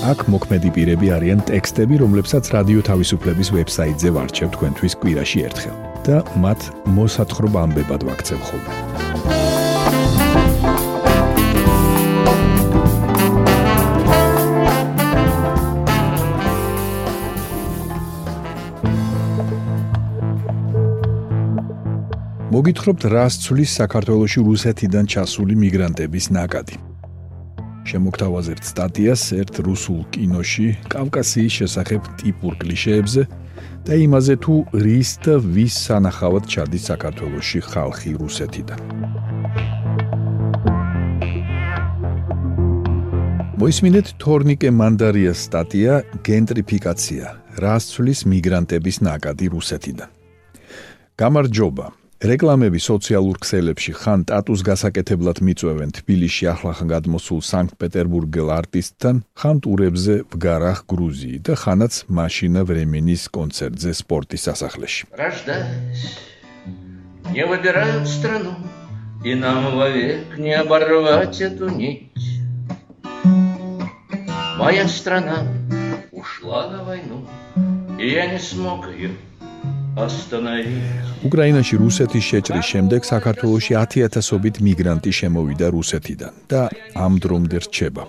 აქ მოქმედი პირები არიან ტექსტები, რომლებსაც რადიო თავისუფლების ვებსაიტზე ვარჩევ თქვენთვის კვირაში ერთხელ და მათ მოსათხრობ ამბებად ვაქცევ ხოლმე. მოგითხრობთ რას ცulis საქართველოსი რუსეთიდან ჩასული მიგრანტების ნაკადი. შემოგთავაზებთ სტატიას ერთ რუსულ კინოში კავკასიის შესახებ ტიპურ კლიშეებზე და იმაზე თუ რის და ვის სანახავად ჩადის საქართველოსში ხალხი რუსეთიდან. მოისმინეთ თორნიკე მანდარიას სტატია გენტრიფიკაცია რას ცვლის მიგრანტების ნაკადი რუსეთიდან. გამარჯობა რეკლამები სოციალურ ქსელებში ხან ტატუს გასაკეთებლად მიწვევენ თბილისში ახლახან გადმოსულ სანქტ-პეტერბურგელ არტისტთან, ხან ტურებზე ვგარახ გრუზიი და ხანაც მაშინა ვრემენის კონცერტზე სპორტის სასახლეში. Не выбирают страну, и нам вовек не оборвать эту нить. Моя страна ушла на войну, и я не смог ее უკრაინაში რუსეთის შეჭრის შემდეგ საქართველოში 10000ობით მიგრანტი შემოვიდა რუსეთიდან და ამ დრომდე რჩება.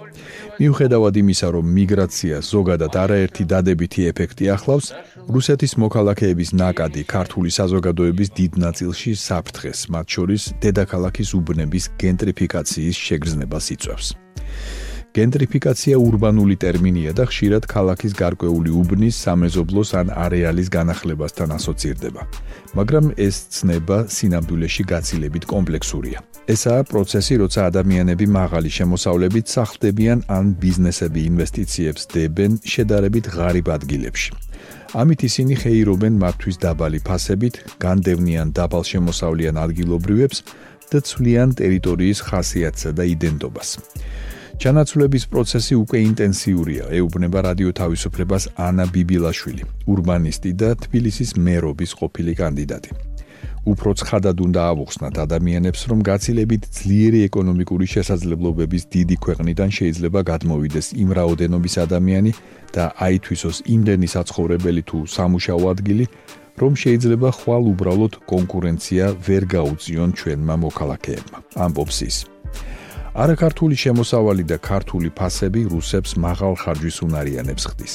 მიუხედავად იმისა, რომ მიგრაცია ზოგადად არაერთი დადებითი ეფექტი ახლავს, რუსეთის მოქალაქეების ნაკადი ქართული საზოგადოების დიდ ნაწილში საფრთხეს, მათ შორის დედაქალაქის უბნების გენტრიფიკაციის შეგრძნებას იწვევს. გენტრიფიკაცია урბანული ტერმინია და ხშირად ქალაქის გარკვეული უბნის, სამეზობლოს ან არეალის განახლებასთან ასოცირდება. მაგრამ ეს ცნება სინამდვილეში გაცილებით კომპლექსურია. ესაა პროცესი, როცა ადამიანები მაღალი შემოსავლებით სახლდებიან ან ბიზნესები ინვესტიციებს დებენ შედარებით ღარიბ ადგილებში. ამით ისინი ხეირობენ მათთვის დაბალი ფასებით, განდევნიან დაბალ შემოსავლიან ადგილობრივებს და ცვლიან ტერიტორიის ხასიათსა და იდენტობას. ჩანაცვლების პროცესი უკვე ინტენსიურია, ეუბნება რადიო თავისუფლებას ანა ბიბილაშვილი, урბანისტი და თბილისის მერობის ყოფილი კანდიდატი. უფრო ცხადად უნდა ავუხსნათ ადამიანებს, რომ გაცილებით ძლიერი ეკონომიკური შესაძლებლობების დიდი ქვეყნიდან შეიძლება გადმოვიდეს იმ რაოდენობის ადამიანი და აითვისოს იმდენი საცხოვრებელი თუ სამუშაო ადგილი, რომ შეიძლება ხვალ უბრალოდ კონკურენცია ვერ გაუწიონ ჩვენმა მოქალაქეებმა. ამბობს ის. არაქართული შემოსავალი და ქართული ფასები რუსებს მაღალ ხარჯვის უნარიანებს ხდის.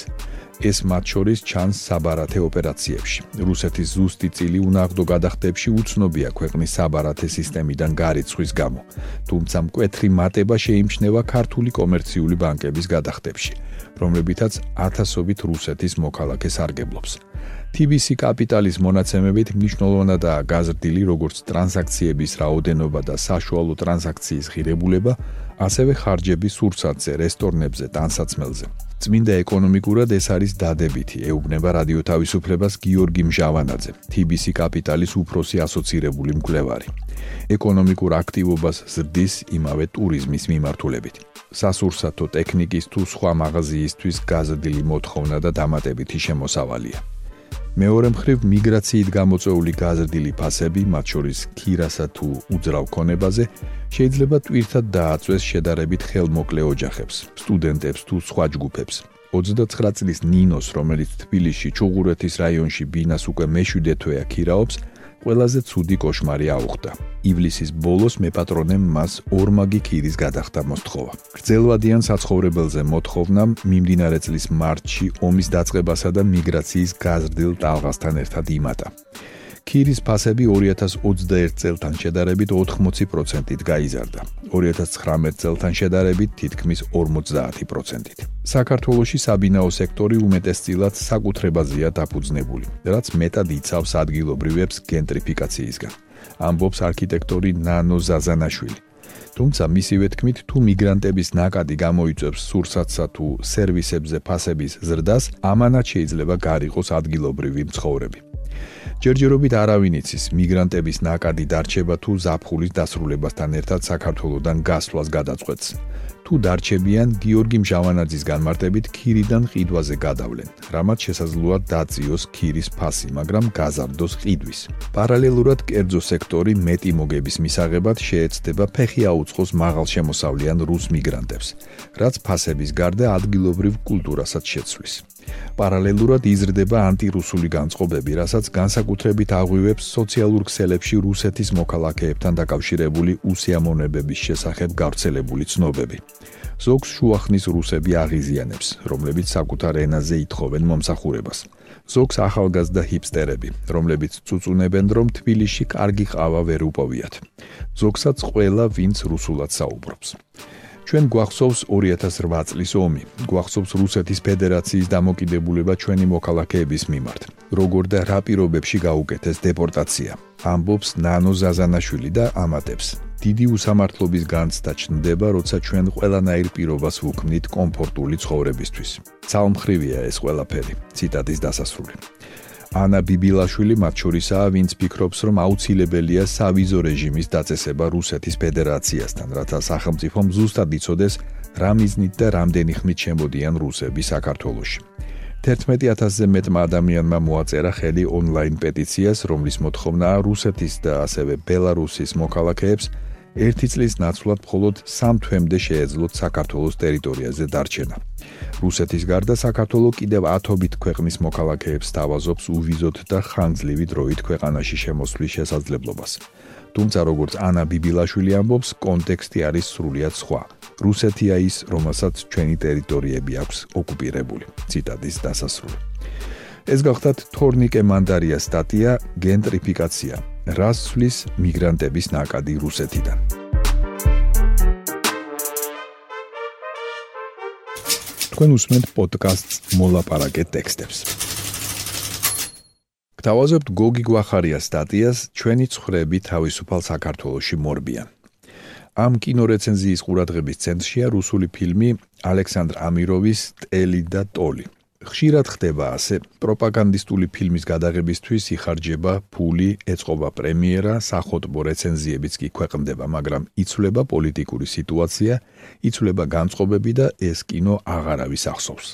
ეს მათ შორის ჩანს საბარათე ოპერაციებში. რუსეთის ზუსტი წილი უნაღდო გადახდებში უცნობია ქვეყნის საბარათე სისტემიდან გარიცხვის გამო. თუმცა მკვეთრი მატება შეიმჩნევა ქართული კომერციული ბანკების გადახდებში, რომლებითაც ათასობით რუსეთის მოქალაქეს არგებლობს. TBC კაპიტალის მონაცემებით მნიშვნელოვნადაა გაზრდილი როგორც ტრანზაქციების რაოდენობა და საშუალო ტრანზაქციის ღირებულება, ასევე ხარჯების სურსათზე, რესტორნებზე, ტანსაცმელზე. წმინდა ეკონომიკურად ეს არის დადებითი, ეუბნება რადიო თავისუფლებას გიორგი მჟავანაძე, TBC კაპიტალის უფროსი ასოცირებული მკვლევარი. ეკონომიკურ აქტივობას ზრდის იმავე ტურიზმის მიმართულებით. სასურსათო ტექნიკის თუ სხვა მაღაზიისთვის გაზრდილი მოთხოვნა და დამატებითი შემოსავალია. მეორე მხრივ მიგრაციით გამოწვეული გაზრდილი ფასები, მათ შორის ქირასა თუ უძრავ ქონებაზე, შეიძლება ტვირთად დააწვეს შედარებით ხელმოკლე ოჯახებს, სტუდენტებს თუ სხვა ჯგუფებს. 29 წლის ნინოს, რომელიც თბილისში ჩუღურეთის რაიონში ბინას უკვე მე-7 თვეა ქირაობს, ყველაზე ცუდი кошмари აუხდა. ივლისის ბოლოს მეპატრონემ მას ორმაგი ქირის გადახდა მოსთხოვა. გრძელვადიან საცხოვრებელზე მოთხოვნამ მიმდინარე წლის მარტში ომის დაწყებასა და მიგრაციის გაზრდილ ტალღასთან ერთად იმატა. ქირის ფასები 2021 წელთან შედარებით 80%-ით გაიზარდა. 2019 წელთან შედარებით თითქმის 50%-ით. საქართველოში საბინაო სექტორი უმეტესწილად საკუთრებაზეა დაფუძნებული, რაც მეტად იცავს ადგილობრივებს გენტრიფიკაციისგან. ამბობს არქიტექტორი ნანო ზაზანაშვილი. თუმცა მისივე თქმით, თუ მიგრანტების ნაკადი გამოიწვევს სურსათსა თუ სერვისებზე ფასების ზრდას, ამანაც შეიძლება გარიყოს ადგილობრივი მცხოვრები. ჯერჯერობით არავინ იცის მიგრანტების ნაკადი დარჩება თუ ზაფხულის დასრულებასთან ერთად საქართველოსდან გასვლას გადაწყვეტს. თუ დარჩებიან გიორგი მჟავანაძის განმარტებით ქირიდან ყიდვაზე გადავლენ, რამაც შესაძლოა დაწიოს ქირის ფასი, მაგრამ გაზარდოს ყიდვის. პარალელურად კერძო სექტორი მეტი მოგების მისაღებად შეეცდება ფეხი აუწყოს მაღალშემოსავლიან რუს მიგრანტებს, რაც ფასების გარდა ადგილობრივ კულტურასაც შეცვლის. პარალელურად იზრდება ანტირუსული განწყობები, რასაც განსაკუთრებით აღვივებს სოციალურ ქსელებში რუსეთის მოქალაქეებთან დაკავშირებული უსიამოვნებების შესახებ გავრცელებული ცნობები. ზოგს შუახნის რუსები აღიზიანებს, რომლებიც საკუთარ ენაზე ითხოვენ მომსახურებას. ზოგს ახალგაზრდა ჰიპსტერები, რომლებიც წუწუნებენ, რომ თბილისში კარგი ყავა ვერ უპოვიათ. ზოგსაც ყველა, ვინც რუსულად საუბრობს. ჩვენ გვახსოვს 2008 წლის ომი. გვახსოვს რუსეთის ფედერაციის დამოკიდებულება ჩვენი მოქალაქეების მიმართ. როგორ და რა პირობებში გაუკეთეს დეპორტაცია. ამბობს ნანო ზაზანაშვილი და ამატებს: დიდი უსამართლობის განცდა ჩნდება, როცა ჩვენ ყველანაირ პირობას ვუქმნით კომფორტული ცხოვრებისთვის. ცალმხრივია ეს ყველაფერი. ციტატის დასასრული. ანა ბიბილაშვილი მათ შორისაა, ვინც ფიქრობს, რომ აუცილებელია სავიზო რეჟიმის დაწესება რუსეთის ფედერაციასთან, რათა სახელმწიფომ ზუსტად იცოდეს, რა მიზნით და რამდენი ხნით შემოდიან რუსები საქართველოში. 11000-ზე მეტმა ადამიანმა მოაწერა ხელი ონლაინ პეტიციას, რომლის მოთხოვნაა რუსეთის და ასევე ბელარუსის მოქალაქეებს ერთი წლის ნაცვლად მხოლოდ სამ თვემდე შეეძლოთ საქართველოს ტერიტორიაზე დარჩენა. რუსეთის გარდა საქართველოს კიდევ ათობით ქვეყნის მოქალაქეებს თავაზობს უვიზოთ და ხანგრძლივი დროით ქვეყანაში შემოსვლის შესაძლებლობას. თუმცა როგორც ანა ბიბილაშვილი ამბობს, კონტექსტი არის სრულიად სხვა. რუსეთია ის, რომელსაც ჩვენი ტერიტორიები აქვს ოკუპირებული. ციტატის დასასრული. ეს გახლავთ თორნიკე მანდარია სტატია გენტრიფიკაცია რას ცვლის მიგრანტების ნაკადი რუსეთიდან. თქვენ უსმენთ პოდკასტს მოლაპარაკე ტექსტებს. გთავაზობთ გოგი გვახარიას სტატიას ჩვენი ცხრები თავისუფალ საქართველოსში მორბიან. ამ კინორეცენზიის ყურადღების ცენტრშია რუსული ფილმი ალექსანდრ ამიროვის ტელი და ტოლი. ხშირად ხდება ასე პროპაგანდისტული ფილმის გადაღებისთვის იხარჯება ფული, ეწყობა პრემიერა, სახოტბო რეცენზიებიც კი ქვეყნდება, მაგრამ იცვლება პოლიტიკური სიტუაცია, იცვლება განწყობები და ეს კინო აღარავის ახსოვს.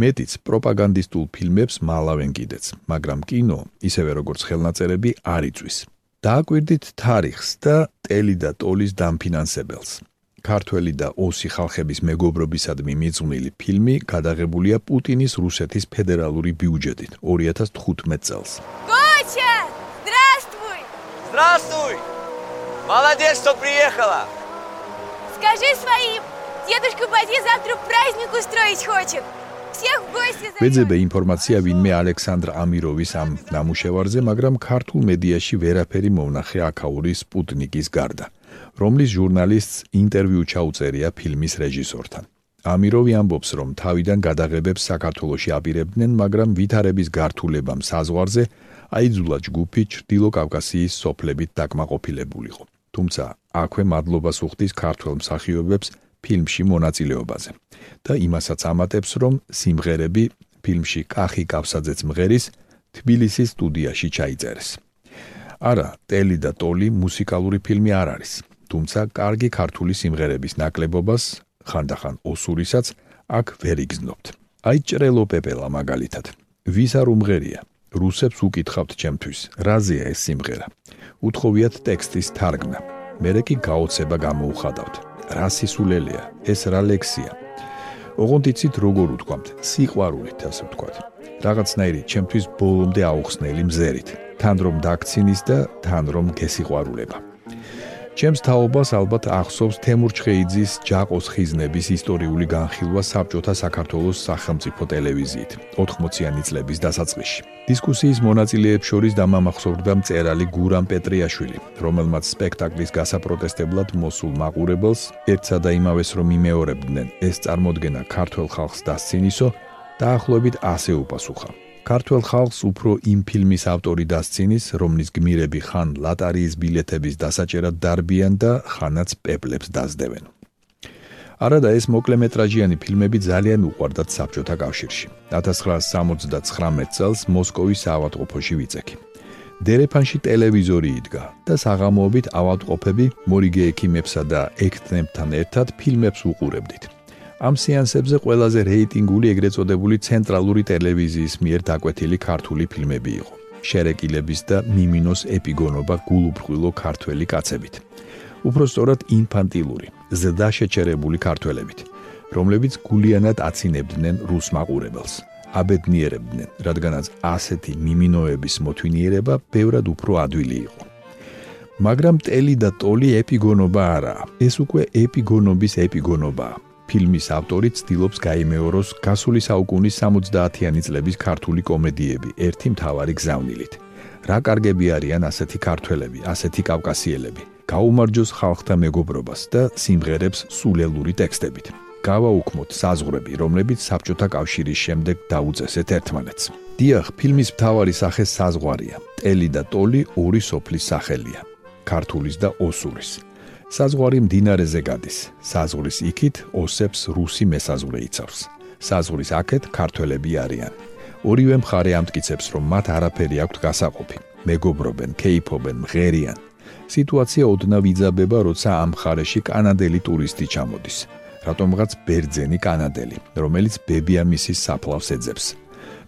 მეტიც პროპაგანდისტულ ფილმებს მალავენ კიდეც, მაგრამ კინო, ისევე როგორც ხელნაწერები, არ იწვის. დააკვირდით თარიღს და ტელი და ტოლის დამფინანსებელს. ქართველი და ოსი ხალხების მეგობრობისადმი მიძღვნილი ფილმი გადაღებულია პუტინის რუსეთის ფედერალური ბიუჯეტით 2015 წელს. Костя, здравствуй! Здравствуй! Молодец, что приехала! Скажи своим, дедушка Бади завтра праздник устроить хочет. всех в гости зовёт. ვეძებე ინფორმაცია ვინმე ალექსანდრ ამიროვის ამ ნამუშევარზე, მაგრამ ქართულ მედიაში ვერაფერი მომნახე აკაური სპუტნიკის გარდა. რომლის ჟურნალისტს ინტერვიუ ჩაუწერია ფილმის რეჟისორთან. ამიროვი ამბობს, რომ თავიდან გადაღებებს საქართველოსი აპირებდნენ, მაგრამ ვითარების გართულებამ საზღვარზე აიძულა ჯგუფი ჩრდილო კავკასიის სოფლებით დაკმაყოფილებულიყო. თუმცა აქვე მადლობას უხდის ქართველ მსახიობებს ფილმში მონაწილეობაზე და იმასაც ამატებს, რომ სიმღერები ფილმში კახი კავსაძეც მღერის თბილისის სტუდიაში ჩაიწერეს. არა, ტელი და ტოლი მუსიკალური ფილმი არ არის. თუმცა კარგი ქართული სიმღერების ნაკლებობას ხანდახან ოსურისაც აქ ვერ იგზნობთ. აი ჭრელო პეპელა მაგალითად. ვის არ უმღერია? რუსებს უკითხავთ ჩემთვის, რაზეა ეს სიმღერა? უთხოვიათ ტექსტის თარგმნა. მერე კი გაოცება გამოუხადავთ. რა სისულელეა? ეს რა ლექსია? ოღონდ იცით როგორ უთქვამთ? სიყვარულით, ასე ვთქვათ. რაღაცნაირი ჩემთვის ბოლომდე აუხსნელი მზერით. თან რომ დაქცინის და თან რომ გესიყვარულება. ჩემს თაობას ალბათ ახსოვს თემურ ჩხეიძის ჯაყოს ხიზნების ისტორიული განხილვა საბჭოთა საქართველოს სახელმწიფო ტელევიზიით 80-იანი წლების დასაწყისში. დისკუსიის მონაწილეებს შორის დამამახსოვრდა მწერალი გურამ პეტრიაშვილი, რომელმაც სპექტაკლის გასაპროტესტებლად მოსულ მაყურებელს ერთსა და იმავეს რომ იმეორებდნენ ეს წარმოდგენა ქართულ ხალხს დასცინისო, დაახლოებით ასე უპასუხა. ქართულ ხალხს უფრო იმ ფილმის ავტორი დასცინის, რომლის გმირები ხან ლატარიის ბილეთების დასაჭერად დარბიან და ხანაც პეპლებს დაძდევენ. არადა ეს მოკლემეტრაჟიანი ფილმები ძალიან უყვარდათ საბჭოთა კავშირში. 1979 წელს მოსკოვის ავადმყოფოში ვიწექი. დერეფანში ტელევიზორი იდგა და საღამოობით ავადმყოფები მორიგე ექიმებსა და ექთნებთან ერთად ფილმებს უყურებდით. ამ სეანსებზე ყველაზე რეიტინგული ეგრეთ წოდებული ცენტრალური ტელევიზიის მიერ დაკვეთილი ქართული ფილმები იყო. შერეკილების და მიმინოს ეპიგონობა გულუბრყვილო ქართველი კაცებით. უпростоრად ინფანტილური, ზრდა შეჩერებული ქართველებით, რომლებიც გულიანად აცინებდნენ რუს მაყურებელს, აბედნიერებდნენ, რადგანაც ასეთი მიმინოების მოთვინიერება ბევრად უფრო ადვილი იყო. მაგრამ ტელი და ტოლი ეპიგონობა არაა, ეს უკვე ეპიგონობის ეპიგონობაა. ფილმის ავტორი ცდილობს გაიმეოროს გასული საუკუნის 70-იანი წლების ქართული კომედიები ერთი მთავარი გზავნილით. რა კარგები არიან ასეთი ქართველები, ასეთი კავკასიელები. გაუმარჯოს ხალხთა მეგობრობას და სიმღერებს სულელური ტექსტებით. გავაუქმოთ საზღვრები, რომლებიც საბჭოთა კავშირის შემდეგ დაუწესეთ ერთმანეთს. დიახ, ფილმის მთავარი სახე საზღვარია. ტელი და ტოლი ორი სოფლის სახელია. ქართულის და ოსურის. საზღვარი მდინარეზე გადის. საზღვრის იქით ოსებს რუსი მესაზღვრე იცავს. საზღვრის აქეთ ქართველები არიან. ორივე მხარე ამტკიცებს, რომ მათ არაფერი აქვთ გასაყოფი. მეგობრობენ, кейფობენ, მღერიან. სიტუაცია ოდნავ იძაბება, როცა ამ მხარეში კანადელი ტურისტი ჩამოდის. რატომღაც ბერძენი კანადელი, რომელიც ბებიამისის საფლავს ეძებს.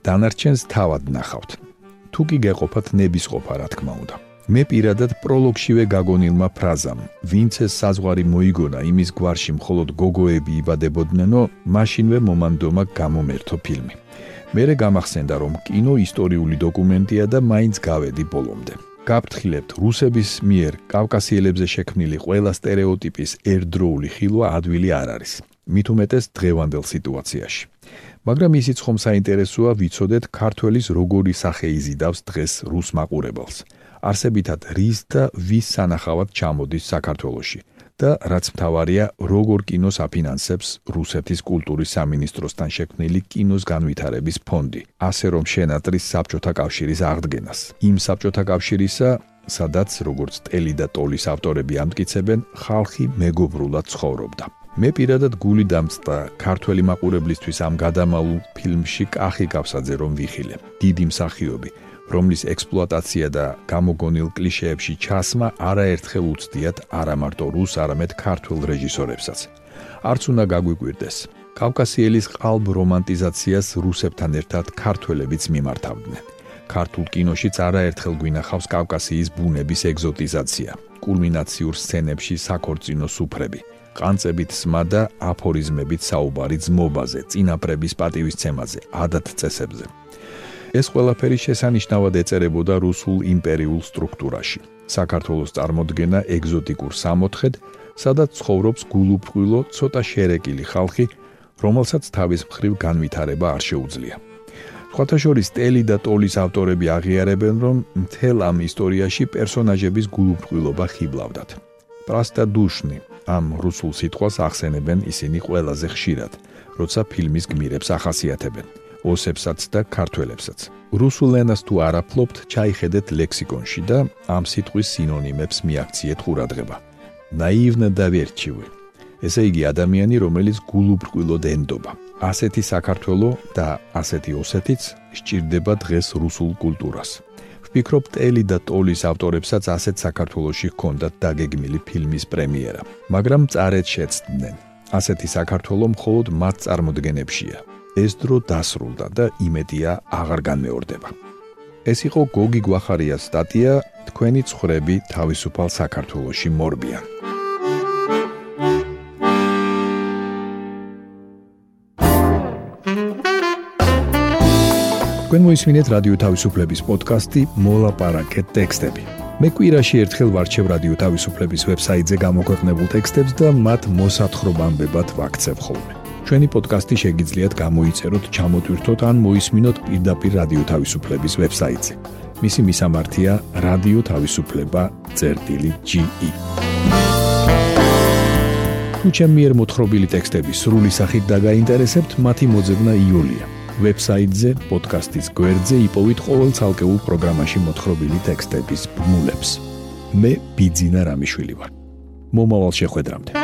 დანარჩენს თავად ნახავთ. თუ კი გეყოფათ ნებისყოფა, რა თქმა უნდა. მე პირადად პროლოგშივე გაგონილმა ფრაზამ, ვინც ეს საზღვარი მოიგონა იმის გვარში მხოლოდ გოგოები იბადებოდნენო, მაშინვე მომანდომა გამომერთო ფილმი. მერე გამახსენდა, რომ კინო ისტორიული დოკუმენტია და მაინც გავედი ბოლომდე. გაფრთხილებთ, რუსების მიერ კავკასიელებზე შექმნილი ყველა стереოტიპის ერთდროული ხილვა ადვილი არ არის. მით უმეტეს დღევანდელ სიტუაციაში. მაგრამ ისიც ხომ საინტერესოა ვიცოდეთ ქართველის როგორი სახე იზიდავს დღეს რუს მაყურებელს. არსებითად რის და ვის სანახავად ჩამოდის საქართველოში. და რაც მთავარია, როგორ კინოს აფინანსებს რუსეთის კულტურის სამინისტროსთან შექმნილი კინოს განვითარების ფონდი, ასე რომ შენატრის საბჭოთა კავშირის აღდგენას. იმ საბჭოთა კავშირისა, სადაც როგორც ტელი და ტოლის ავტორები ამტკიცებენ, ხალხი მეგობრულად ცხოვრობდა. მე პირადად გული დამწდა ქართველი მაყურებლისთვის ამ გადამალულ ფილმში კახი გავსაძე რომ ვიხილე. დიდი მსახიობი რომლის ექსპლუატაცია და გამოგონილ კლიშეებში ჩასმა არაერთხელ უცდიათ არა მარტო რუს, არამედ ქართულ რეჟისორებსაც. არც უნდა გაგვიკვირდეს. კავკასიელის ყალბ რომანტიზაციას რუსებთან ერთად ქართველებიც მიმართავდნენ. ქართულ კინოშიც არაერთხელ გვინახავს კავკასიის ბუნების ეგზოტიზაცია, კულმინაციურ სცენებში საქორწინო სუფრები. ყანწებით სმა და აფორიზმებით საუბარი ძმობაზე, წინაპრების პატივისცემაზე, ადათ-წესებზე. ეს ყველაფერი შესანიშნავად ეწერებოდა რუსულ იმპერიულ სტრუქტურაში. საქართველოს წარმოქმნა ეგზოტიკურ სამოთხედ, სადაც ცხოვრობს გულუფრვილო, ცოტა შერეკილი ხალხი, რომელსაც თავის მხრივ განვითარება არ შეუძლია. ხოთაშორის ტელი და ტოლის ავტორები აღიარებენ, რომ მთელ ამ ისტორიაში პერსონაჟების გულუფრვილობა ხიბლავდათ. პრასტა დუშნი ამ რუსულ სიტყვას ახსენებენ ისინი ყველაზე ხშირად, როცა ფილმის გმირებს ახასიათებენ. ოსებსაც და ქართველებსაც. რუსულ ენას თუ არაფლობთ, ჩაიხედეთ ლექსიკონში და ამ სიტყვის სინონიმებს მიაქციეთ ყურადღება. ნაივნე და ვერჩივი. ესე იგი ადამიანი, რომელიც გულუბრყვილოდ ენდობა. ასეთი საქართველო და ასეთი ოსეთიც სჭირდება დღეს რუსულ კულტურას. ვფიქრობ, ტელი და ტოლის ავტორებსაც ასეთ საქართველოში ჰქონდათ დაგეგმილი ფილმის პრემიერა, მაგრამ წარეთ შეცდნენ. ასეთი საქართველო მხოლოდ მათ წარმოდგენებშია. ეს დრო დასრულდა და იმედია აღარ განმეორდება. ეს იყო გოგი გვახარიას სტატია თქვენი ცხვრები თავისუფალ საქართველოში მორბიან. თქვენ მოისმინეთ რადიო თავისუფლების პოდკასტი მოლაპარაკეთ ტექსტები. მე კვირაში ერთხელ ვარჩევ რადიო თავისუფლების ვებსაიტზე გამოქვეყნებულ ტექსტებს და მათ მოსათხრობამდე ვაქცევ ხოლმე. ჩვენი პოდკასტი შეგიძლიათ გამოიწეროთ, ჩამოტვირთოთ ან მოისმინოთ პირდაპირ რადიო თავისუფლების ვებსაიტზე. მისი მისამართია თავისუფლება.ge. თუ ჩემი ერთ მოთხრობილი ტექსტები სრული სახით დაგაინტერესებთ, მათი მოძებნა იულია. ვებსაიტზე, პოდკასტის გვერდზე იპოვით ყოველ ცალკეულ პროგრამაში მოთხრობილი ტექსტების ბმულებს. მე ბიძინა რამიშვილი ვარ. მომავალ შეხვედრამდე.